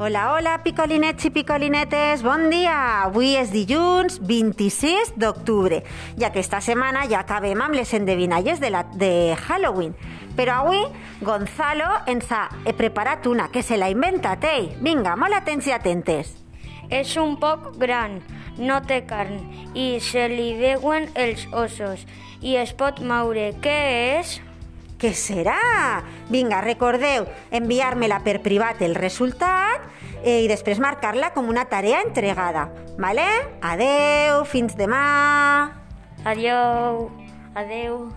Hola, hola, picolinets i picolinetes, bon dia! Avui és dilluns 26 d'octubre i aquesta setmana ja acabem amb les endevinalles de, la, de Halloween. Però avui Gonzalo ens ha preparat una que se l'ha inventat ell. Vinga, molt atents i atentes. És un poc gran, no té carn i se li veuen els ossos i es pot moure. Què és? Què serà? Vinga, recordeu enviar-me-la per privat el resultat i després marcar-la com una tarea entregada. Vale? Adeu, fins demà. Adeu, adeu.